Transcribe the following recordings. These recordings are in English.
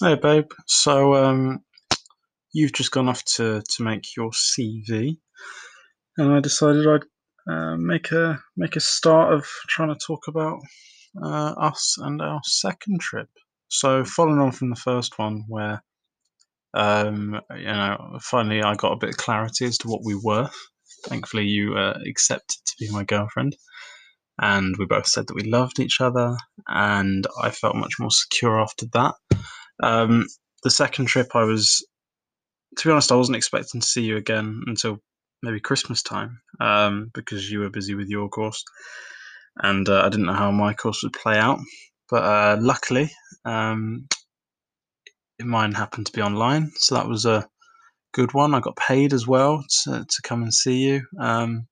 Hey, babe. So, um, you've just gone off to, to make your CV, and I decided I'd uh, make a make a start of trying to talk about uh, us and our second trip. So, following on from the first one, where um, you know, finally I got a bit of clarity as to what we were. Thankfully, you uh, accepted to be my girlfriend, and we both said that we loved each other, and I felt much more secure after that. Um, the second trip, I was, to be honest, I wasn't expecting to see you again until maybe Christmas time um, because you were busy with your course, and uh, I didn't know how my course would play out. But uh, luckily, um, mine happened to be online, so that was a good one. I got paid as well to, to come and see you. Um,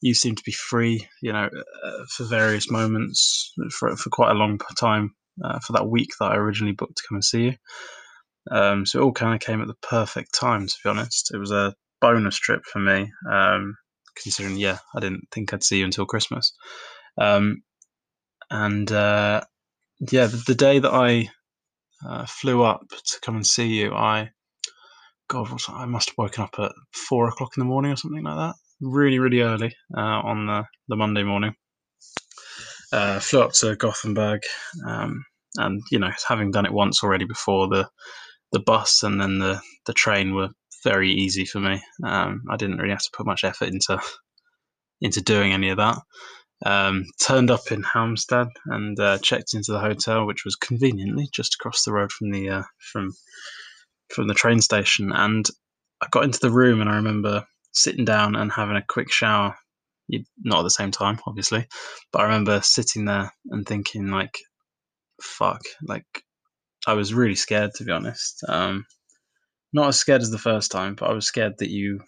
you seem to be free, you know, uh, for various moments for for quite a long time uh, for that week that I originally booked to come and see you. Um, so it all kind of came at the perfect time, to be honest. It was a bonus trip for me, um, considering, yeah, I didn't think I'd see you until Christmas. Um, and uh, yeah, the, the, day that I uh, flew up to come and see you, I, God, I must have woken up at four o'clock in the morning or something like that. Really, really early uh, on the, the Monday morning. Uh, flew up to Gothenburg, um, and you know, having done it once already before, the the bus and then the the train were very easy for me. Um, I didn't really have to put much effort into into doing any of that. Um, turned up in Halmstad and uh, checked into the hotel, which was conveniently just across the road from the uh, from from the train station. And I got into the room, and I remember sitting down and having a quick shower. Not at the same time, obviously, but I remember sitting there and thinking, like, "Fuck!" Like, I was really scared to be honest. Um, not as scared as the first time, but I was scared that you.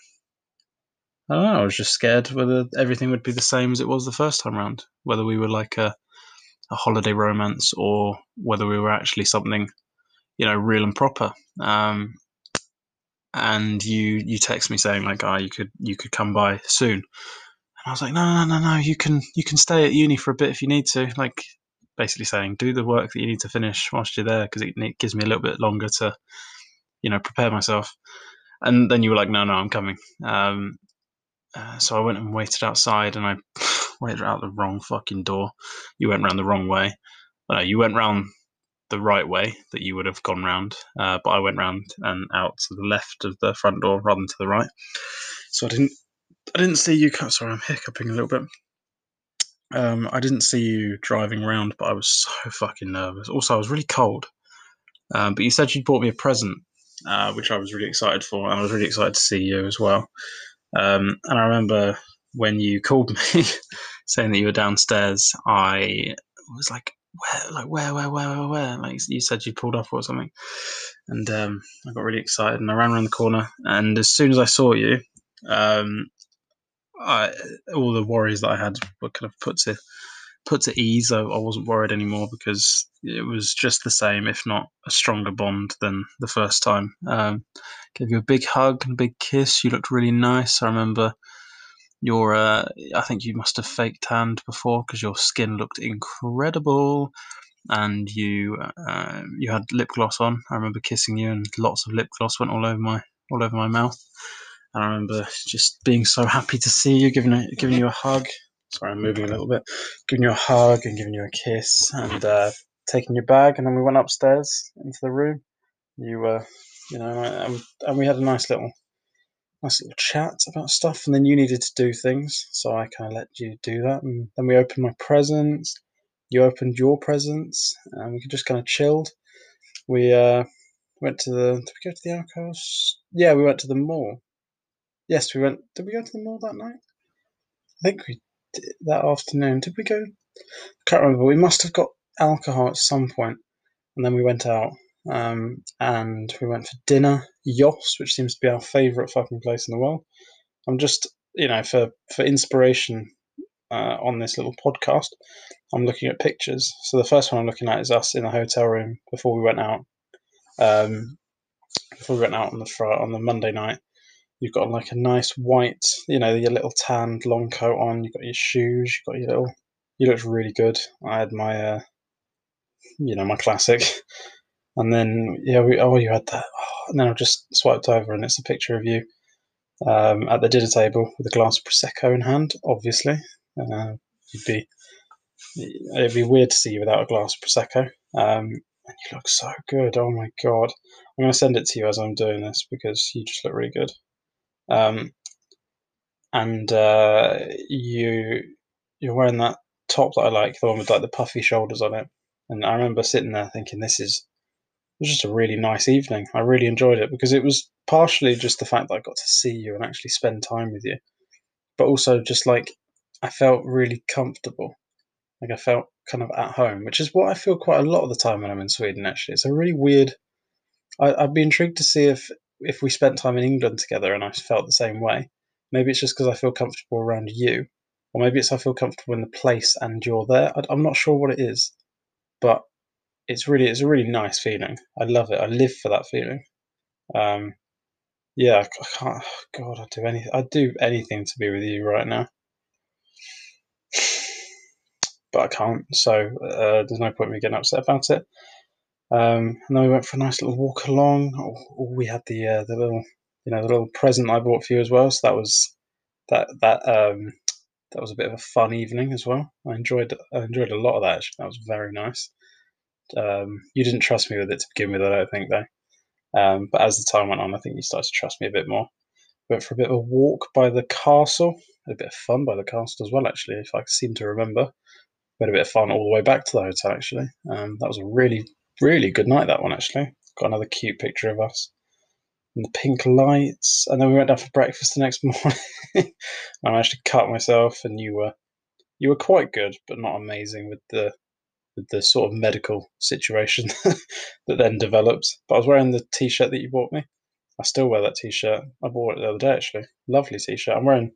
I don't know. I was just scared whether everything would be the same as it was the first time round. Whether we were like a a holiday romance or whether we were actually something, you know, real and proper. Um, and you you text me saying like, "Ah, oh, you could you could come by soon." I was like, "No, no, no, no. You can you can stay at uni for a bit if you need to. Like, basically saying do the work that you need to finish whilst you're there because it, it, gives me a little bit longer to, you know, prepare myself. And then you were like, no, no, I'm coming. Um, uh, so I went and waited outside, and I waited out the wrong fucking door. You went round the wrong way. Uh, you went round the right way that you would have gone round, uh, but I went round and out to the left of the front door rather than to the right. So I didn't, I didn't see you. Sorry, I'm hiccuping a little bit. Um, I didn't see you driving around, but I was so fucking nervous. Also, I was really cold. Um, but you said you'd bought me a present, uh, which I was really excited for, and I was really excited to see you as well. Um, and I remember when you called me saying that you were downstairs, I was like, "Where? Like where? Where? Where? Where? where? Like you said you pulled off or something." And um, I got really excited, and I ran around the corner. And as soon as I saw you, um, I, all the worries that I had were kind of put to put to ease. I, I, wasn't worried anymore because it was just the same, if not a stronger bond than the first time. Um, gave you a big hug and a big kiss. You looked really nice. I remember your. Uh, I think you must have faked tanned before because your skin looked incredible. And you uh, you had lip gloss on. I remember kissing you, and lots of lip gloss went all over my all over my mouth. And I remember just being so happy to see you, giving a, giving you a hug. Sorry, I'm moving a little bit. Giving you a hug and giving you a kiss and uh, taking your bag, and then we went upstairs into the room. You, uh, you know, and, and we had a nice little, nice little chat about stuff. And then you needed to do things, so I kind of let you do that. And then we opened my presents. You opened your presents, and we just kind of chilled. We uh, went to the. Did we go to the alcohol? Yeah, we went to the mall Yes, we went. Did we go to the mall that night? I think we did that afternoon. Did we go? I can't remember. We must have got alcohol at some point, and then we went out. Um, and we went for dinner. Yos, which seems to be our favourite fucking place in the world. I'm just, you know, for for inspiration uh, on this little podcast, I'm looking at pictures. So the first one I'm looking at is us in a hotel room before we went out. Um, before we went out on the fr- on the Monday night, You've got like a nice white, you know, your little tanned long coat on. You've got your shoes. You've got your little. You looked really good. I had my, uh, you know, my classic And then yeah, we oh you had that, oh, and then I just swiped over and it's a picture of you um, at the dinner table with a glass of prosecco in hand. Obviously, uh, you'd be it'd be weird to see you without a glass of prosecco. Um, and you look so good. Oh my god! I'm going to send it to you as I'm doing this because you just look really good. Um, and uh, you you're wearing that top that I like, the one with like the puffy shoulders on it. And I remember sitting there thinking, this is was just a really nice evening. I really enjoyed it because it was partially just the fact that I got to see you and actually spend time with you, but also just like I felt really comfortable. Like I felt kind of at home, which is what I feel quite a lot of the time when I'm in Sweden. Actually, it's a really weird. I, I'd be intrigued to see if if we spent time in England together and I felt the same way. Maybe it's just because I feel comfortable around you, or maybe it's I feel comfortable in the place and you're there. I, I'm not sure what it is, but it's really it's a really nice feeling. I love it. I live for that feeling. Um, yeah, I can't. God, I'd do anything. I'd do anything to be with you right now, but I can't. So uh, there's no point in me getting upset about it. Um, and then we went for a nice little walk along. we had the uh, the little you know the little present I bought for you as well. So that was that that um, that was a bit of a fun evening as well. I enjoyed I enjoyed a lot of that. Actually. That was very nice. Um, you didn't trust me with it to begin with, I don't think, though. Um, but as the time went on, I think you started to trust me a bit more. Went for a bit of a walk by the castle, a bit of fun by the castle as well, actually, if I seem to remember. We had a bit of fun all the way back to the hotel, actually. Um, that was a really, really good night, that one, actually. Got another cute picture of us. And the pink lights. And then we went down for breakfast the next morning. I managed to cut myself, and you were you were quite good, but not amazing with the with the sort of medical situation that then developed. But I was wearing the t-shirt that you bought me. I still wear that t-shirt. I bought it the other day actually. Lovely t-shirt. I'm wearing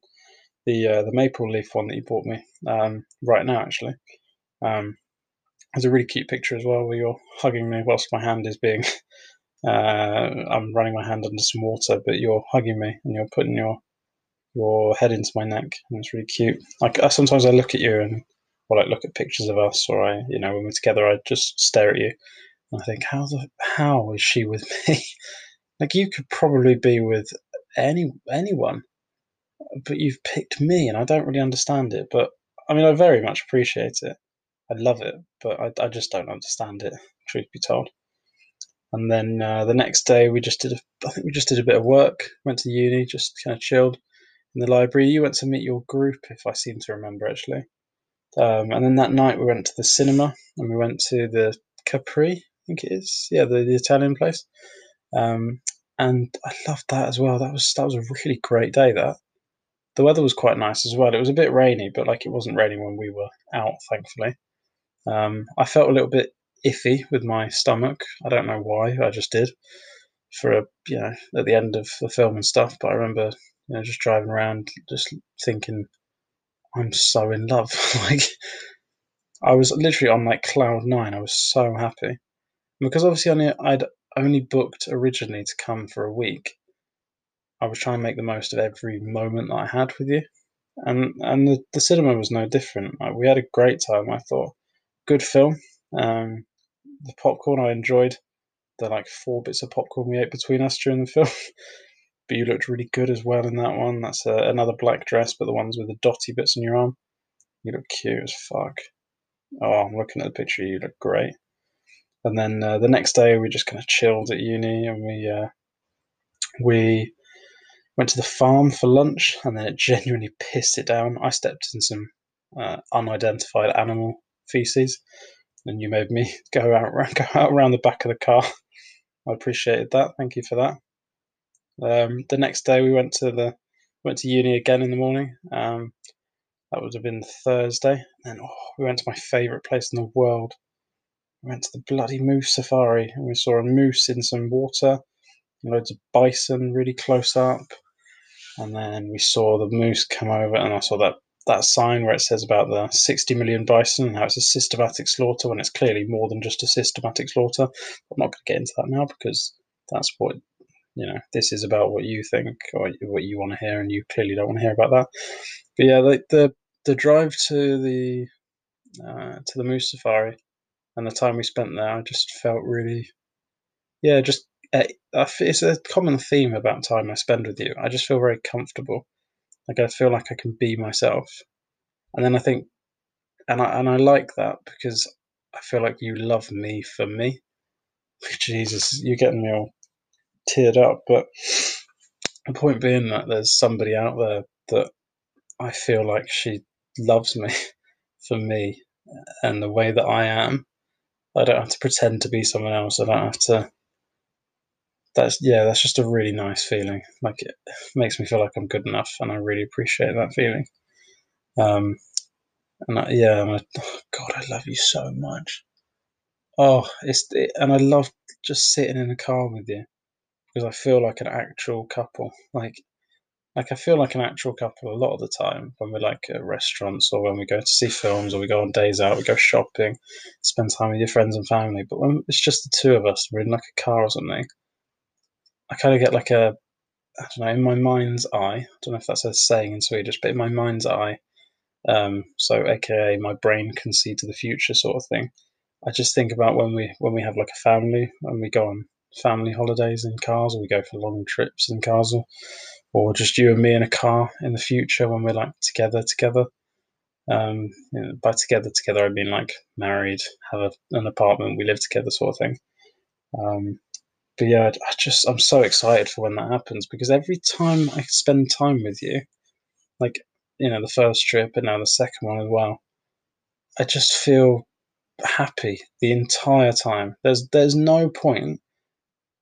the uh, the maple leaf one that you bought me um, right now actually. Um, there's a really cute picture as well where you're hugging me whilst my hand is being. Uh, I'm running my hand under some water, but you're hugging me and you're putting your your head into my neck, and it's really cute. Like sometimes I look at you and or like look at pictures of us, or I, you know, when we're together, I just stare at you and I think, how the how is she with me? like you could probably be with any anyone, but you've picked me, and I don't really understand it. But I mean, I very much appreciate it. I love it, but I, I just don't understand it. Truth be told. And then uh, the next day, we just did. A, I think we just did a bit of work. Went to uni, just kind of chilled in the library. You went to meet your group, if I seem to remember actually. Um, and then that night we went to the cinema and we went to the Capri, I think it is. Yeah, the, the Italian place. Um, and I loved that as well. That was that was a really great day. That the weather was quite nice as well. It was a bit rainy, but like it wasn't raining when we were out, thankfully. Um, I felt a little bit iffy with my stomach. I don't know why. I just did for a you know at the end of the film and stuff. But I remember you know just driving around, just thinking I'm so in love. like I was literally on like cloud nine. I was so happy because obviously only I'd only booked originally to come for a week. I was trying to make the most of every moment that I had with you, and and the, the cinema was no different. Like, we had a great time. I thought good film. Um, the popcorn I enjoyed. The like four bits of popcorn we ate between us during the film. but you looked really good as well in that one. That's a, another black dress, but the ones with the dotty bits on your arm. You look cute as fuck. Oh, I'm looking at the picture. You look great. And then uh, the next day, we just kind of chilled at uni, and we uh, we went to the farm for lunch, and then it genuinely pissed it down. I stepped in some uh, unidentified animal feces, and you made me go out go out around the back of the car. I appreciated that. Thank you for that. Um, the next day we went to the went to uni again in the morning. Um, that would have been Thursday. And oh, we went to my favourite place in the world. We went to the bloody moose safari and we saw a moose in some water, loads of bison really close up. And then we saw the moose come over and I saw that, that sign where it says about the 60 million bison and how it's a systematic slaughter when it's clearly more than just a systematic slaughter. I'm not going to get into that now because that's what you know, this is about what you think or what you want to hear, and you clearly don't want to hear about that. But yeah, the the, the drive to the uh, to the Moose Safari and the time we spent there, I just felt really, yeah, just uh, it's a common theme about time I spend with you. I just feel very comfortable. Like I feel like I can be myself, and then I think, and I and I like that because I feel like you love me for me. Jesus, you're getting me all teared up. But the point being that there's somebody out there that I feel like she loves me for me and the way that I am. I don't have to pretend to be someone else. I don't have to. That's yeah. That's just a really nice feeling. Like it makes me feel like I'm good enough, and I really appreciate that feeling. Um, and I, yeah, oh God, I love you so much. Oh, it's it, and I love just sitting in a car with you because I feel like an actual couple. Like like I feel like an actual couple a lot of the time when we're like at restaurants or when we go to see films or we go on days out, we go shopping, spend time with your friends and family. But when it's just the two of us, we're in like a car or something. I kind of get like a, I don't know, in my mind's eye. I don't know if that's a saying in Swedish, but in my mind's eye, um, so aka my brain can see to the future sort of thing. I just think about when we when we have like a family and we go on family holidays in cars or we go for long trips in cars or or just you and me in a car in the future when we're like together together. Um, you know, by together together, I mean like married, have a, an apartment, we live together, sort of thing. Um, but yeah, I just I'm so excited for when that happens because every time I spend time with you, like you know the first trip and now the second one as well, I just feel happy the entire time. There's there's no point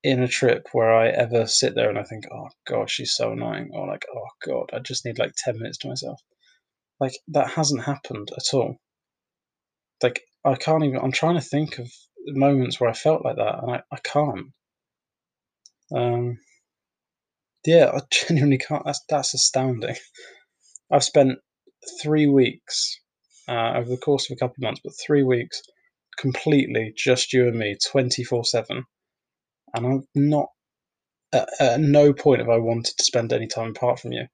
in a trip where I ever sit there and I think, oh god, she's so annoying, or like, oh god, I just need like ten minutes to myself. Like that hasn't happened at all. Like I can't even. I'm trying to think of moments where I felt like that, and I, I can't. Um, yeah, I genuinely can't. That's that's astounding. I've spent three weeks uh, over the course of a couple of months, but three weeks completely just you and me, twenty four seven and I'm not at, at no point have I wanted to spend any time apart from you.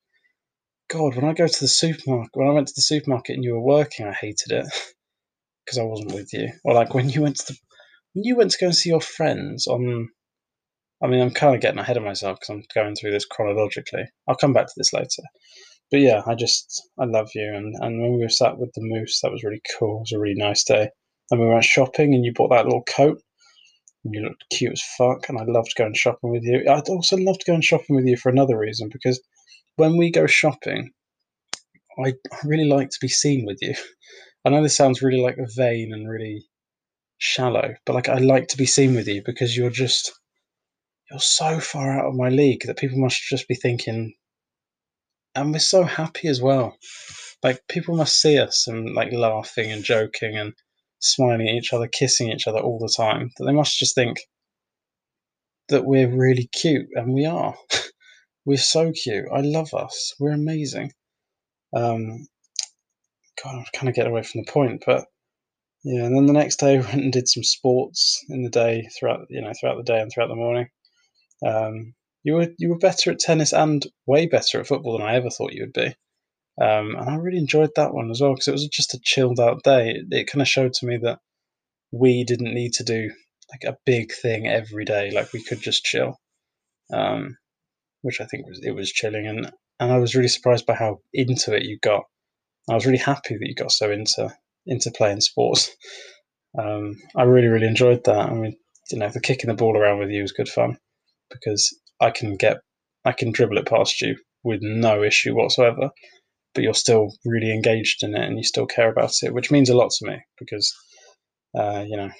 God, when I go to the supermarket, when I went to the supermarket and you were working, I hated it because I wasn't with you. Or like when you went to the, when you went to go and see your friends on. I mean, I'm kind of getting ahead of myself because I'm going through this chronologically. I'll come back to this later. But yeah, I just I love you, and and when we were sat with the moose, that was really cool. It was a really nice day. And we went shopping, and you bought that little coat And you looked cute as fuck, and I loved going shopping with you. I'd also love going shopping with you for another reason because when we go shopping, I really like to be seen with you. I know this sounds really like vain and really shallow, but like I like to be seen with you because you're just you're so far out of my league that people must just be thinking, and we're so happy as well. Like people must see us and like laughing and joking and smiling at each other, kissing each other all the time, that they must just think that we're really cute, and we are. we're so cute. I love us. We're amazing. Um, God, I'm kind of get away from the point, but yeah. And then the next day, we went and did some sports in the day throughout, you know, throughout the day and throughout the morning. Um, you were you were better at tennis and way better at football than I ever thought you would be. Um, and I really enjoyed that one as well because it was just a chilled out day. It, it kind of showed to me that we didn't need to do like a big thing every day. Like we could just chill, um, which I think was it was chilling. And and I was really surprised by how into it you got. I was really happy that you got so into into playing sports. Um, I really really enjoyed that. I mean, you know, the kicking the ball around with you was good fun because I can get I can dribble it past you with no issue whatsoever but you're still really engaged in it and you still care about it, which means a lot to me because, uh, you know,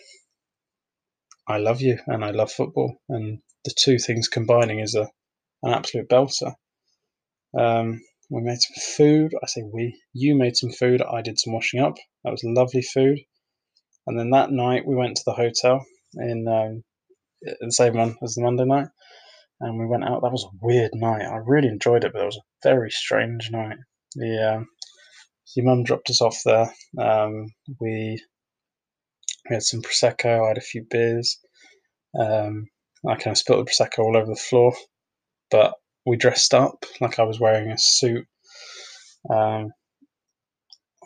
I love you and I love football, and the two things combining is a an absolute belter. Um, we made some food. I say we. You made some food. I did some washing up. That was lovely food. And then that night we went to the hotel in um, the same one as the Monday night, and we went out. That was a weird night. I really enjoyed it, but it was a very strange night. Yeah, your mum dropped us off there. Um, we we had some prosecco. I had a few beers. Um, I kind of spilled the prosecco all over the floor, but we dressed up like I was wearing a suit. Um,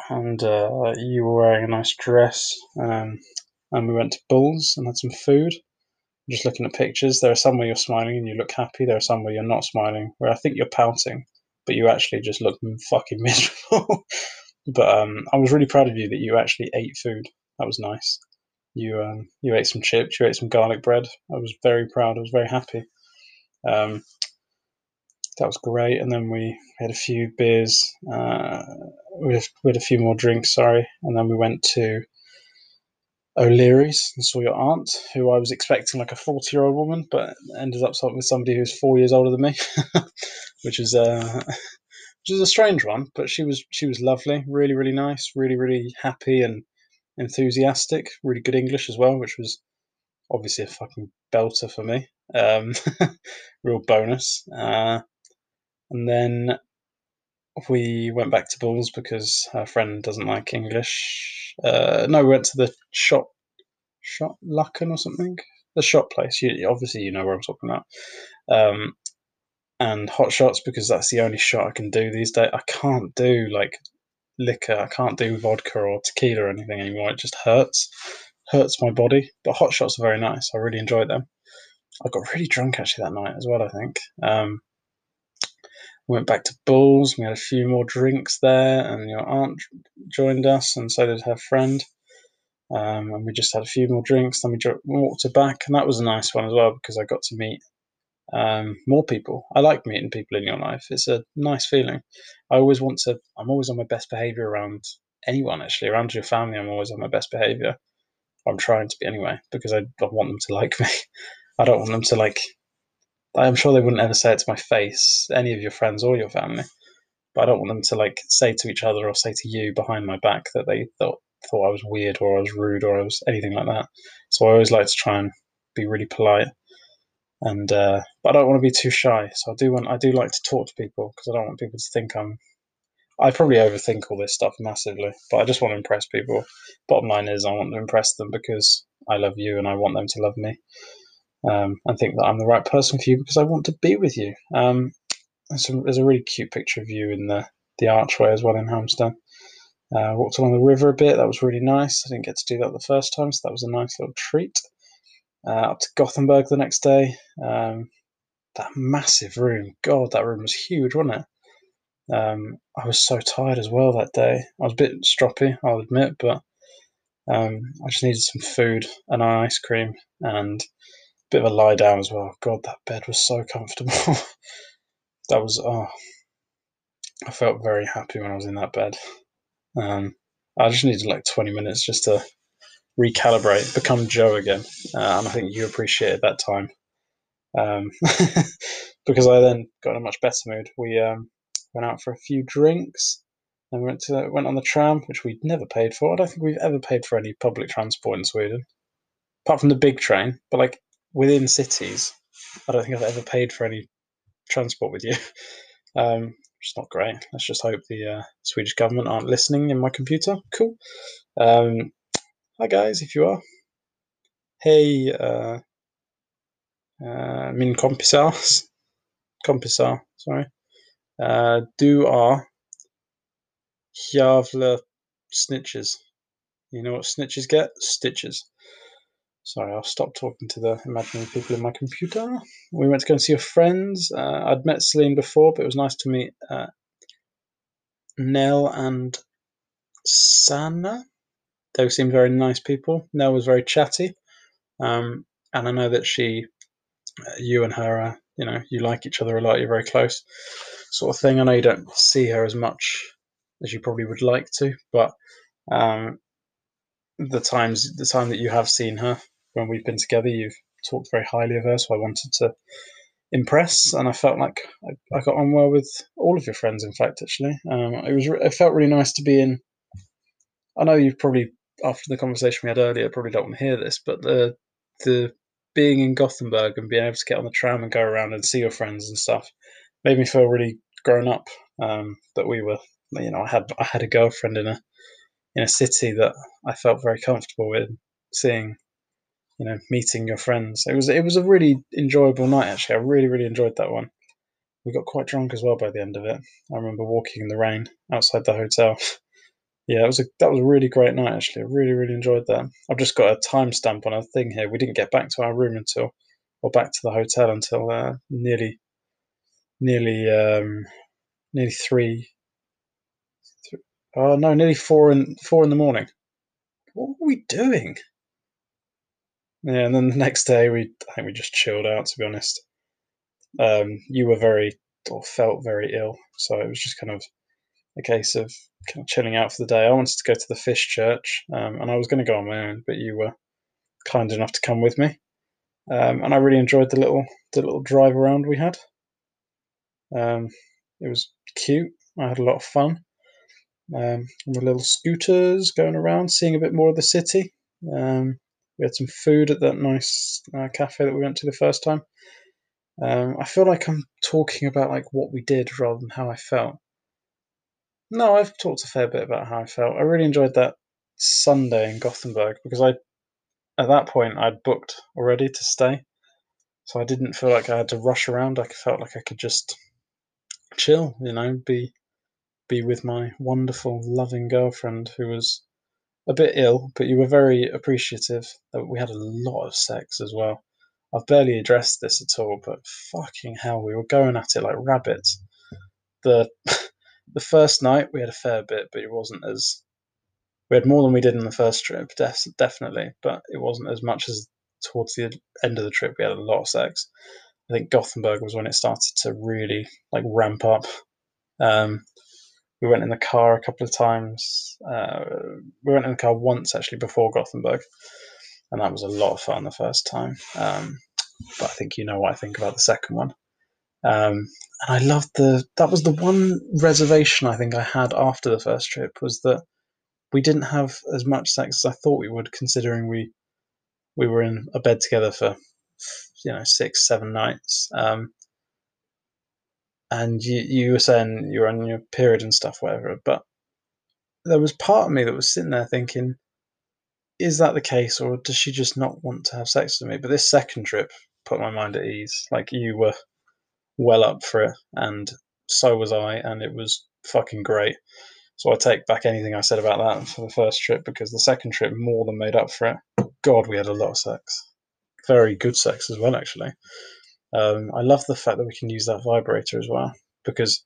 and uh, you were wearing a nice dress. Um, and we went to Bulls and had some food. Just looking at pictures. There are some where you're smiling and you look happy. There are some where you're not smiling, where I think you're pouting, but you actually just look fucking miserable. but um, I was really proud of you that you actually ate food. That was nice. You um, you ate some chips. You ate some garlic bread. I was very proud. I was very happy. Um, that was great. And then we had a few beers. Uh, we, had, we had a few more drinks. Sorry, and then we went to O'Leary's and saw your aunt, who I was expecting like a 40 year old woman, but ended up with somebody who's four years older than me, which is uh, which is a strange one. But she was she was lovely, really really nice, really really happy and enthusiastic, really good English as well, which was obviously a fucking belter for me. Um, real bonus. Uh, and then we went back to Bulls because her friend doesn't like English. Uh, no, we went to the shop, shop Lucken or something. The shop place. You, obviously, you know where I'm talking about. Um, and hot shots because that's the only shot I can do these days. I can't do like liquor. I can't do vodka or tequila or anything anymore. It just hurts, hurts my body. But hot shots are very nice. I really enjoyed them. I got really drunk actually that night as well. I think. Um, went back to Bulls. We had a few more drinks there, and your aunt joined us, and so did her friend. Um, and we just had a few more drinks. Then we walked her back, and that was a nice one as well because I got to meet um, more people. I like meeting people in your life. It's a nice feeling. I always want to. I'm always on my best behavior around anyone. Actually, around your family, I'm always on my best behavior. I'm trying to be anyway because I, I want them to like me. I don't want them to like I'm sure they wouldn't ever say it to my face, any of your friends or your family. But I don't want them to like say to each other or say to you behind my back that they thought thought I was weird or I was rude or I was anything like that. So I always like to try and be really polite. And uh, but I don't want to be too shy. So I do want I do like to talk to people because I don't want people to think I'm. I probably overthink all this stuff massively, but I just want to impress people. Bottom line is, I want to impress them because I love you and I want them to love me um, and think that I'm the right person for you because I want to be with you. Um, there's, a, there's, a, really cute picture of you in the, the archway as well in Halmstad. Uh, walked along the river a bit. That was really nice. I didn't get to do that the first time, so that was a nice little treat. Uh, up to Gothenburg the next day. Um, that massive room. God, that room was huge, wasn't it? Um, I was so tired as well that day. I was a bit stroppy, I'll admit, but um, I just needed some food and ice cream and bit of a lie down as well. God, that bed was so comfortable. that was oh, I felt very happy when I was in that bed. Um, I just needed like 20 minutes just to recalibrate, become Joe again, uh, and I think you appreciated that time. Um, because I then got in a much better mood. We um, went out for a few drinks, and we went to went on the tram, which we'd never paid for. I don't think we've ever paid for any public transport in Sweden, apart from the big train. But like within cities, I don't think I've ever paid for any transport with you. Um, not great. Let's just hope the uh, Swedish government aren't listening in my computer. Cool. Um, hi guys, if you are. Hey, uh, uh, min kompisar. Kompisar, sorry. Uh, du are jävla snitches. You know what snitches get? Stitches. Sorry, I'll stop talking to the imaginary people in my computer. We went to go and see your friends. Uh, I'd met Celine before, but it was nice to meet uh, Nell and Sanna. They seemed very nice people. Nell was very chatty, um, and I know that she, uh, you and her, you know, you like each other a lot. You're very close, sort of thing. I know you don't see her as much as you probably would like to, but um, the times, the time that you have seen her, when we've been together, you've talked very highly of her, so I wanted to impress, and I felt like I, I got on well with all of your friends. In fact, actually, um, it was it felt really nice to be in. I know you've probably after the conversation we had earlier probably don't want to hear this, but the the being in Gothenburg and being able to get on the tram and go around and see your friends and stuff made me feel really grown up. Um, that we were, you know, I had I had a girlfriend in a in a city that I felt very comfortable with, seeing you know, meeting your friends. It was it was a really enjoyable night actually. I really really enjoyed that one. We got quite drunk as well by the end of it. I remember walking in the rain outside the hotel. Yeah, it was a that was a really great night actually. I really really enjoyed that. I've just got a timestamp on a thing here. We didn't get back to our room until, or back to the hotel until uh, nearly, nearly, um, nearly three. Oh no, nearly four in four in the morning. What were we doing? Yeah, and then the next day we I think we just chilled out to be honest. Um, you were very or felt very ill, so it was just kind of a case of kind of chilling out for the day. I wanted to go to the fish church, um, and I was going to go on my own, but you were kind enough to come with me, um, and I really enjoyed the little the little drive around we had. Um, it was cute. I had a lot of fun. Um, the little scooters going around, seeing a bit more of the city. Um, we had some food at that nice uh, cafe that we went to the first time. Um, I feel like I'm talking about like what we did rather than how I felt. No, I've talked a fair bit about how I felt. I really enjoyed that Sunday in Gothenburg because I, at that point, I'd booked already to stay, so I didn't feel like I had to rush around. I felt like I could just chill, you know, be be with my wonderful, loving girlfriend who was a bit ill, but you were very appreciative we had a lot of sex as well. I've barely addressed this at all, but fucking hell, we were going at it like rabbits. The the first night we had a fair bit, but it wasn't as we had more than we did in the first trip, def- definitely, but it wasn't as much as towards the end of the trip. We had a lot of sex. I think Gothenburg was when it started to really like ramp up. Um, we went in the car a couple of times. Uh, we went in the car once actually before Gothenburg, and that was a lot of fun the first time. Um, but I think you know what I think about the second one. Um, and I loved the that was the one reservation I think I had after the first trip was that we didn't have as much sex as I thought we would, considering we we were in a bed together for you know six seven nights. Um, and you you were saying you were on your period and stuff, whatever. But there was part of me that was sitting there thinking, is that the case, or does she just not want to have sex with me? But this second trip put my mind at ease. Like you were well up for it, and so was I, and it was fucking great. So I take back anything I said about that for the first trip because the second trip more than made up for it. God, we had a lot of sex. Very good sex as well, actually. Um, I love the fact that we can use that vibrator as well because,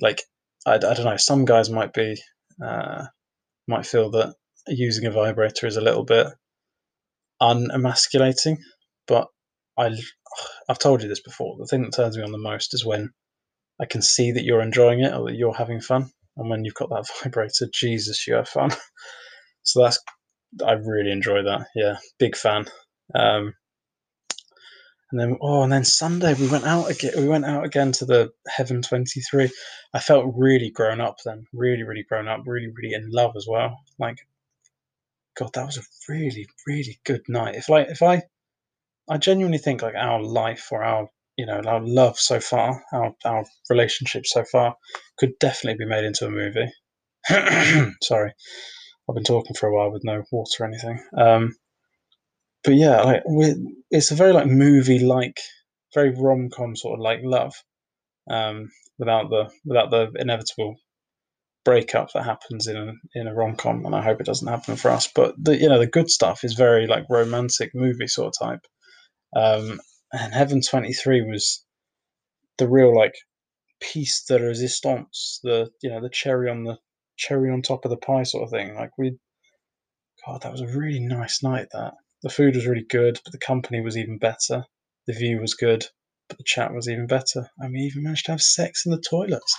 like, I, I don't know, some guys might be uh, might feel that using a vibrator is a little bit unemasculating, but I I've told you this before. The thing that turns me on the most is when I can see that you're enjoying it or that you're having fun, and when you've got that vibrator, Jesus, you have fun. so that's I really enjoy that. Yeah, big fan. Um, and then oh, and then Sunday we went out again. We went out again to the Heaven Twenty Three. I felt really grown up then, really, really grown up, really, really in love as well. Like, God, that was a really, really good night. If like if I, I genuinely think like our life or our you know our love so far, our our relationship so far, could definitely be made into a movie. Sorry, I've been talking for a while with no water or anything. Um, but yeah, like it's a very like movie like, very rom com sort of like love, um, without the without the inevitable breakup that happens in a, in a rom com, and I hope it doesn't happen for us. But the you know the good stuff is very like romantic movie sort of type, um, and Heaven Twenty Three was the real like piece de resistance, the you know the cherry on the cherry on top of the pie sort of thing. Like we, God, that was a really nice night. That the food was really good, but the company was even better. The view was good, but the chat was even better. And we even managed to have sex in the toilets,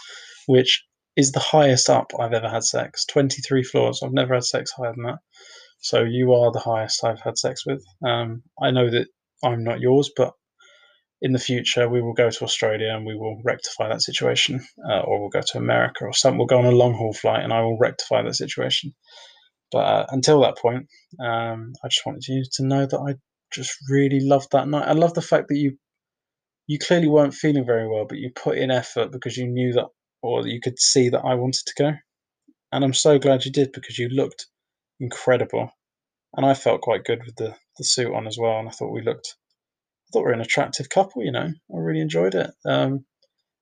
which is the highest up I've ever had sex. 23 floors. I've never had sex higher than that. So you are the highest I've had sex with. Um, I know that I'm not yours, but in the future we will go to Australia and we will rectify that situation, uh, or we'll go to America or some. We'll go on a long haul flight and I will rectify that situation. But uh, until that point, um, I just wanted you to know that I just really loved that night. I love the fact that you you clearly weren't feeling very well, but you put in effort because you knew that, or you could see that I wanted to go. And I'm so glad you did because you looked incredible, and I felt quite good with the the suit on as well. And I thought we looked, I thought we were an attractive couple. You know, I really enjoyed it. Um,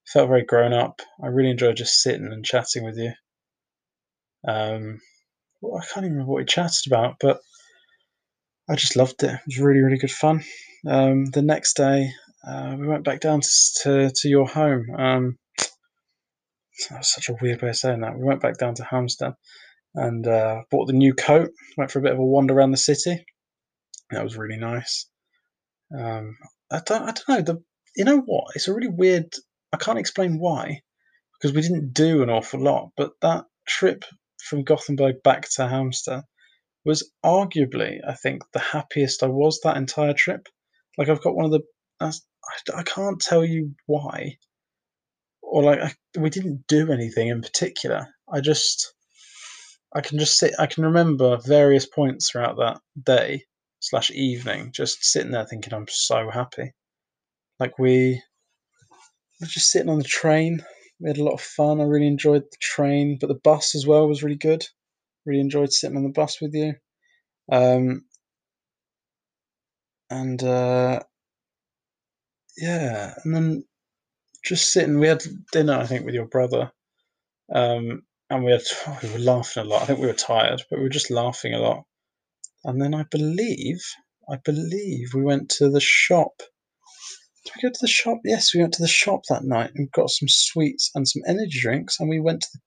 felt very grown up. I really enjoyed just sitting and chatting with you. Um, I can't even remember what we chatted about, but I just loved it. It was really, really good fun. Um, the next day, uh, we went back down to, to, to your home. Um, that was such a weird way of saying that. We went back down to Halmstad and uh, bought the new coat. Went for a bit of a wander around the city. That was really nice. Um, I don't, I don't know. The, you know what? It's a really weird. I can't explain why, because we didn't do an awful lot. But that trip from Gothenburg back to Halmstad was arguably, I think, the happiest I was that entire trip. Like I've got one of the. I, I can't tell you why, or like I, we didn't do anything in particular. I just, I can just sit. I can remember various points throughout that day slash evening, just sitting there thinking I'm so happy. Like we were just sitting on the train. We had a lot of fun. I really enjoyed the train, but the bus as well was really good. Really enjoyed sitting on the bus with you. Um, and uh, yeah, and then just sitting. We had dinner, I think, with your brother, um, and we had oh, we were laughing a lot. I think we were tired, but we were just laughing a lot. And then I believe, I believe we went to the shop. Did we go to the shop? Yes, we went to the shop that night and got some sweets and some energy drinks, and we went to the,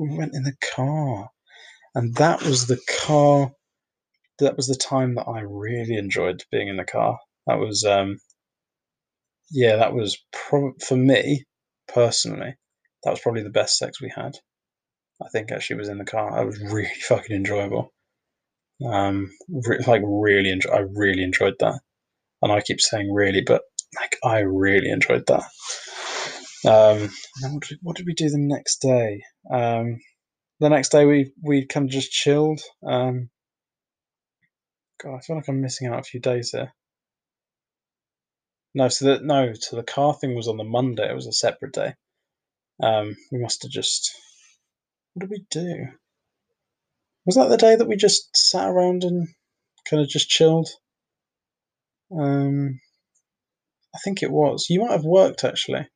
we went in the car, and that was the car. That was the time that I really enjoyed being in the car. That was um, yeah, that was pro- for me personally. That was probably the best sex we had. I think actually was in the car. That was really fucking enjoyable. Um, re- like really enjoy. I really enjoyed that, and I keep saying really, but like I really enjoyed that. Um, what did, we, what did we do the next day? Um, the next day we we kind of just chilled. Um, God, I feel like I'm missing out a few days here. No, so that no, so the car thing was on the Monday. It was a separate day. Um, we must have just. What did we do? Was that the day that we just sat around and kind of just chilled? Um, I think it was. You might have worked actually.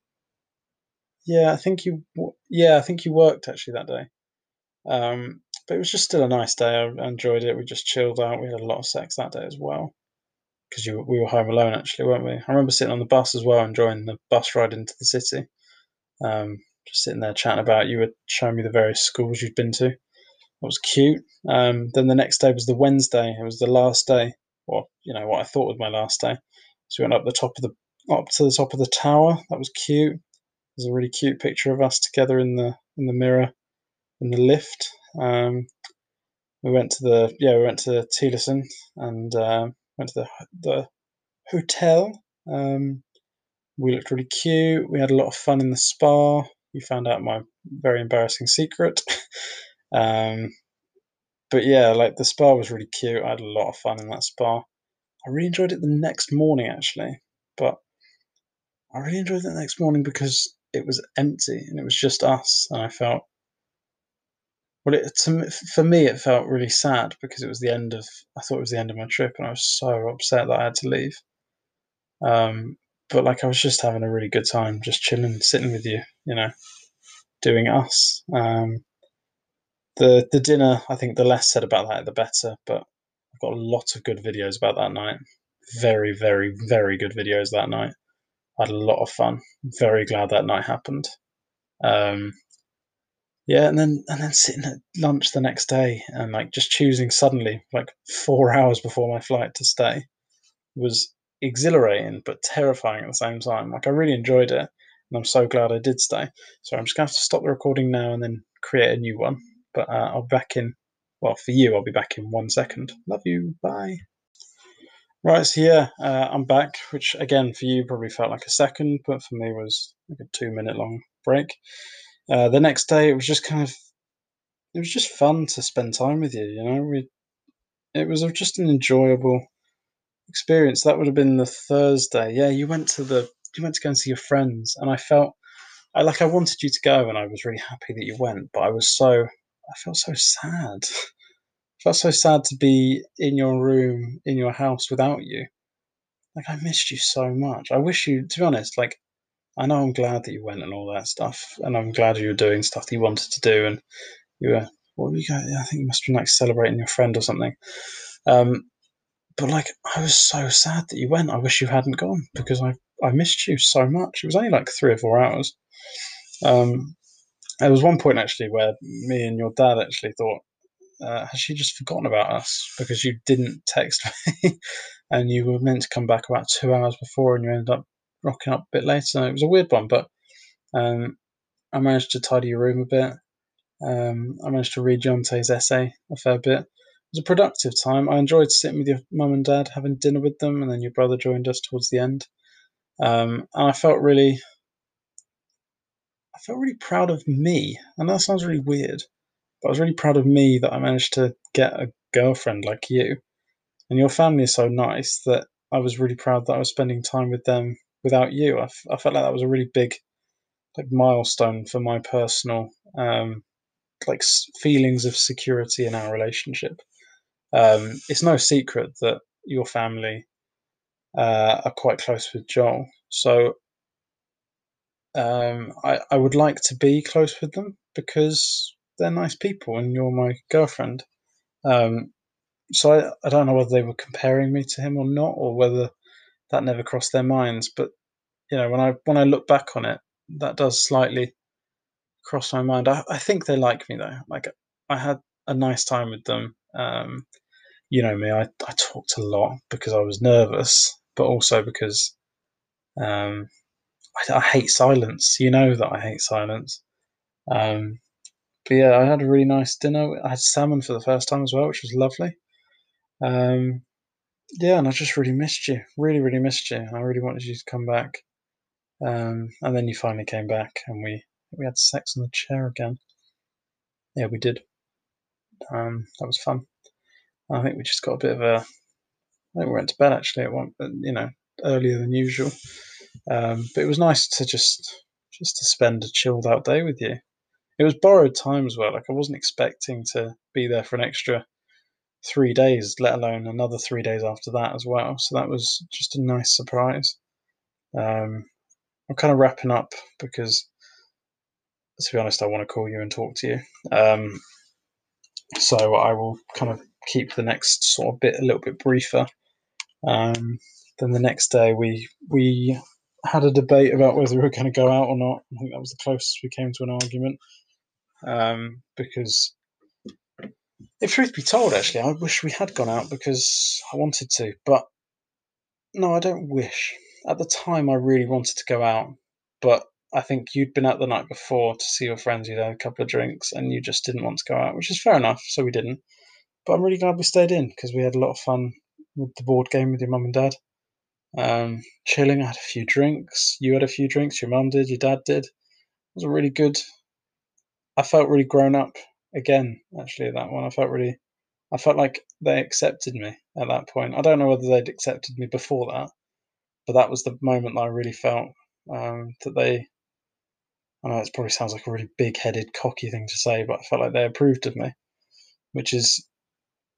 Yeah, I think you. Yeah, I think you worked actually that day. Um, but it was just still a nice day. I enjoyed it. We just chilled out. We had a lot of sex that day as well because we were home alone actually, weren't we? I remember sitting on the bus as well, enjoying the bus ride into the city. Um, just sitting there chatting about. You were showing me the various schools you'd been to. That was cute. Um, then the next day was the Wednesday. It was the last day, or you know what I thought was my last day. So we went up the top of the up to the top of the tower. That was cute. There's a really cute picture of us together in the in the mirror in the lift. Um, we went to the yeah we went to Tylösand and uh, went to the the hotel. Um, we looked really cute. We had a lot of fun in the spa. You found out my very embarrassing secret. um, but yeah, like the spa was really cute. I had a lot of fun in that spa. I really enjoyed it the next morning actually, but I really enjoyed the next morning because it was empty and it was just us, and I felt well. It to, for me, it felt really sad because it was the end of. I thought it was the end of my trip, and I was so upset that I had to leave. Um, but like I was just having a really good time, just chilling, sitting with you, you know, doing us. Um, the the dinner, I think the less said about that, the better. But I've got a lot of good videos about that night. Very, very, very good videos that night. Had a lot of fun. Very glad that night happened. Um, yeah, and then and then sitting at lunch the next day and like just choosing suddenly, like four hours before my flight to stay, was exhilarating but terrifying at the same time. Like I really enjoyed it, and I'm so glad I did stay. So I'm just gonna have to stop the recording now and then create a new one. But uh, I'll be back in. Well, for you, I'll be back in one second. Love you. Bye. Right, so yeah, uh, I'm back, which again for you probably felt like a second, but for me was like a two minute long break. Uh, the next day, it was just kind of, it was just fun to spend time with you. You know, we, it was just an enjoyable experience. That would have been the Thursday. Yeah, you went to the, you went to go and see your friends, and I felt, I like I wanted you to go, and I was really happy that you went, but I was so, I felt so sad. felt so sad to be in your room in your house without you. Like I missed you so much. I wish you, to be honest, like I know I'm glad that you went and all that stuff, and I'm glad you were doing stuff that you wanted to do, and you were what were you guys? I think you must have been like celebrating your friend or something. Um, but like, I was so sad that you went. I wish you hadn't gone because I I missed you so much. It was only like three or four hours. Um, there was one point actually where me and your dad actually thought, uh, has she just forgotten about us because you didn't text me and you were meant to come back about two hours before and you ended up rocking up a bit later. It was a weird one, but um, I managed to tidy your room a bit. Um, I managed to read Jonte's essay a fair bit. It was a productive time. I enjoyed sitting with your mum and dad, having dinner with them, and then your brother joined us towards the end. Um, and I felt really, I felt really proud of me. And that sounds really weird, but I was really proud of me that I managed to get a girlfriend like you. And your family is so nice that I was really proud that I was spending time with them without you. I, f- I felt like that was a really big, like milestone for my personal, um, like feelings of security in our relationship. Um, it's no secret that your family uh, are quite close with Joel, so um, I, I would like to be close with them because they're nice people and you're my girlfriend. Um, so I, I don't know whether they were comparing me to him or not, or whether that never crossed their minds. But you know, when I when I look back on it, that does slightly cross my mind. I, I think they like me though. Like I had a nice time with them. Um, you know me, I, I talked a lot because I was nervous, but also because um, I, I hate silence. You know that I hate silence. Um, but yeah, I had a really nice dinner. I had salmon for the first time as well, which was lovely. Um, yeah, and I just really missed you. Really, really missed you. I really wanted you to come back. Um, and then you finally came back, and we we had sex on the chair again. Yeah, we did. Um, that was fun. I think we just got a bit of a. I think we went to bed actually at one, you know, earlier than usual. Um, but it was nice to just just to spend a chilled out day with you. It was borrowed time as well. Like I wasn't expecting to be there for an extra three days, let alone another three days after that as well. So that was just a nice surprise. Um, I'm kind of wrapping up because, to be honest, I want to call you and talk to you. Um, so I will kind of keep the next sort of bit a little bit briefer. Um, then the next day we we had a debate about whether we were going to go out or not. I think that was the closest we came to an argument. Um, because if truth be told, actually, I wish we had gone out because I wanted to. But no, I don't wish. At the time, I really wanted to go out, but I think you'd been out the night before to see your friends. You'd had a couple of drinks, and you just didn't want to go out, which is fair enough. So we didn't. But I'm really glad we stayed in because we had a lot of fun with the board game with your mum and dad. Um, chilling. I had a few drinks. You had a few drinks. Your mum did. Your dad did. It was a really good. I felt really grown up again. Actually, that one I felt really. I felt like they accepted me at that point. I don't know whether they'd accepted me before that, but that was the moment that I really felt um, that they. I know it probably sounds like a really big-headed, cocky thing to say, but I felt like they approved of me, which is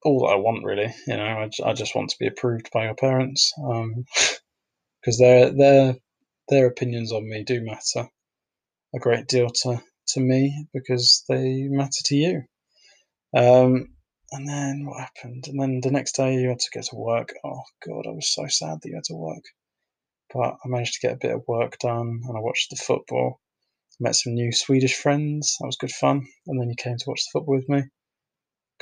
all that I want, really. You know, I, I just want to be approved by your parents because um, their their their opinions on me do matter a great deal to to me because they matter to you. Um, and then what happened? And then the next day you had to get to work. Oh god, I was so sad that you had to work. But I managed to get a bit of work done, and I watched the football. Met some new Swedish friends. That was good fun. And then you came to watch the football with me.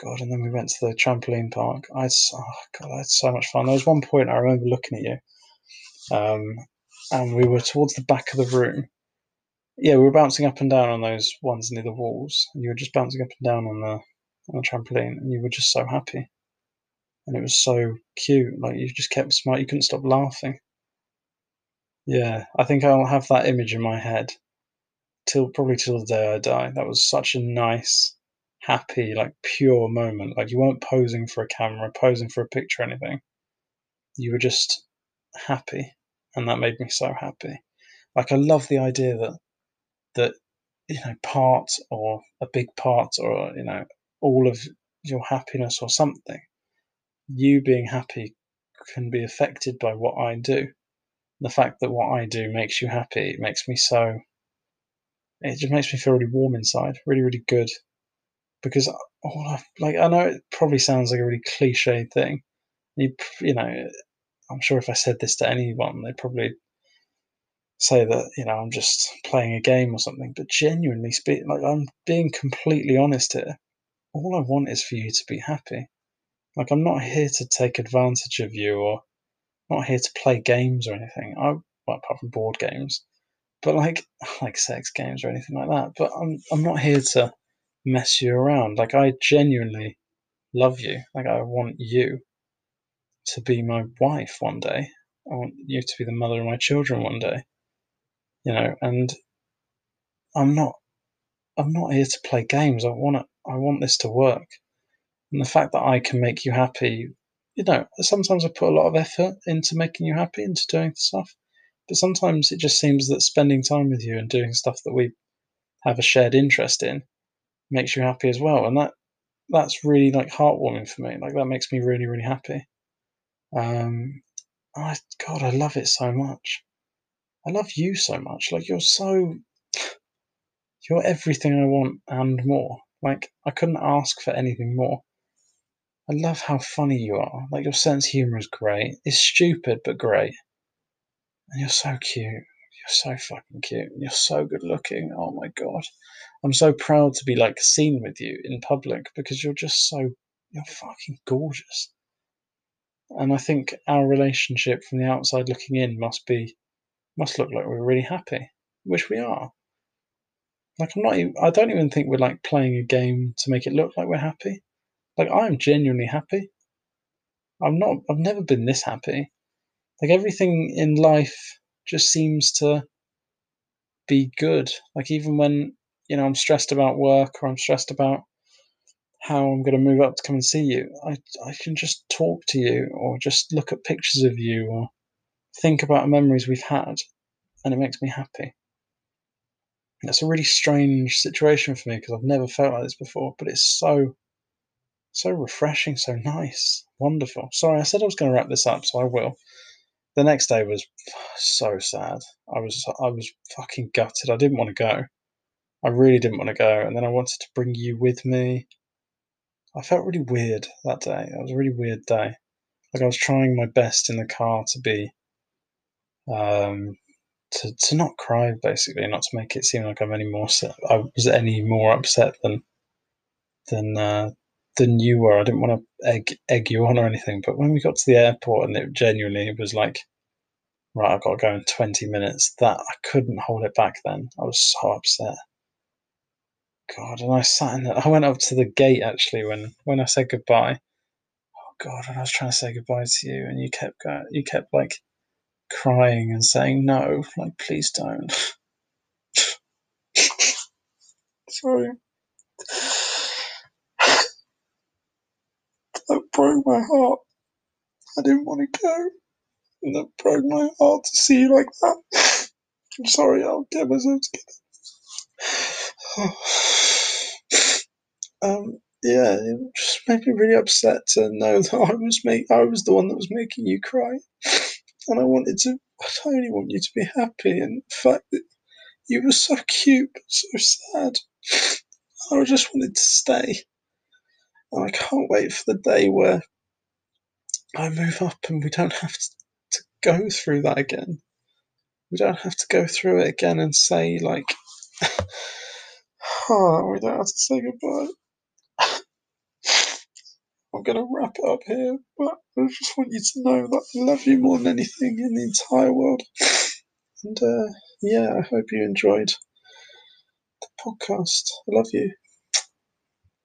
God, and then we went to the trampoline park. I had, oh God, I had so much fun. There was one point I remember looking at you, um, and we were towards the back of the room. Yeah, we were bouncing up and down on those ones near the walls, and you were just bouncing up and down on the on the trampoline, and you were just so happy, and it was so cute. Like you just kept smiling, you couldn't stop laughing. Yeah, I think I'll have that image in my head till probably till the day I die. That was such a nice happy, like pure moment. Like you weren't posing for a camera, posing for a picture, or anything. You were just happy, and that made me so happy. Like I love the idea that that you know part or a big part or you know all of your happiness or something, you being happy can be affected by what I do. The fact that what I do makes you happy it makes me so. It just makes me feel really warm inside, really, really good because all I, like I know it probably sounds like a really cliche thing. You you know, I'm sure if I said this to anyone, they'd probably say that you know I'm just playing a game or something. But genuinely speaking, like I'm being completely honest here. All I want is for you to be happy. Like I'm not here to take advantage of you or not here to play games or anything. I well, apart from board games, but like like sex games or anything like that. But I'm I'm not here to mess you around. Like I genuinely love you. Like I want you to be my wife one day. I want you to be the mother of my children one day. You know, and I'm not I'm not here to play games. I want to, I want this to work. And the fact that I can make you happy, you know, sometimes I put a lot of effort into making you happy, into doing stuff. But sometimes it just seems that spending time with you and doing stuff that we have a shared interest in makes you happy as well. And that that's really like heartwarming for me. Like that makes me really, really happy. Um, I God, I love it so much. I love you so much. Like you're so, you're everything I want and more. Like I couldn't ask for anything more. I love how funny you are. Like your sense of humor is great. It's stupid but great. And you're so cute. You're so fucking cute. You're so good looking. Oh my god. I'm so proud to be like seen with you in public because you're just so you're fucking gorgeous. And I think our relationship from the outside looking in must be must look like we're really happy, which we are. Like I'm not even, I don't even think we're like playing a game to make it look like we're happy. Like I'm genuinely happy. I'm not I've never been this happy. Like everything in life just seems to be good. Like even when you know, I'm stressed about work or I'm stressed about how I'm going to move up to come and see you, I, I can just talk to you or just look at pictures of you or think about memories we've had and it makes me happy. It's a really strange situation for me because I've never felt like this before, but it's so, so refreshing, so nice, wonderful. Sorry, I said I was going to wrap this up, so I will. The next day was so sad. I was, I was fucking gutted. I didn't want to go. I really didn't want to go, and then I wanted to bring you with me. I felt really weird that day. It was a really weird day. Like I was trying my best in the car to be, um, to to not cry basically, not to make it seem like I'm any more I was any more upset than than uh, than you were. I didn't want to egg egg you on or anything. But when we got to the airport and it genuinely was like, right, I've got to go in twenty minutes. That I couldn't hold it back. Then I was so upset. God, and I sat in. The, I went up to the gate actually when when I said goodbye. Oh God, and I was trying to say goodbye to you, and you kept going. You kept like crying and saying no, like please don't. Sorry. That broke my heart. I didn't want to go, and that broke my heart to see you like that. I'm sorry. I'll get myself together. um, yeah, it just made me really upset to know that I was make I was the one that was making you cry, and I wanted to. I only want you to be happy, and the fact that you were so cute but so sad, I just wanted to stay, and I can't wait for the day where I move up and we don't have to, to go through that again. We don't have to go through it again and say like, oh, we don't have to say goodbye. Going to wrap it up here, but I just want you to know that I love you more than anything in the entire world. And uh, yeah, I hope you enjoyed the podcast. I love you.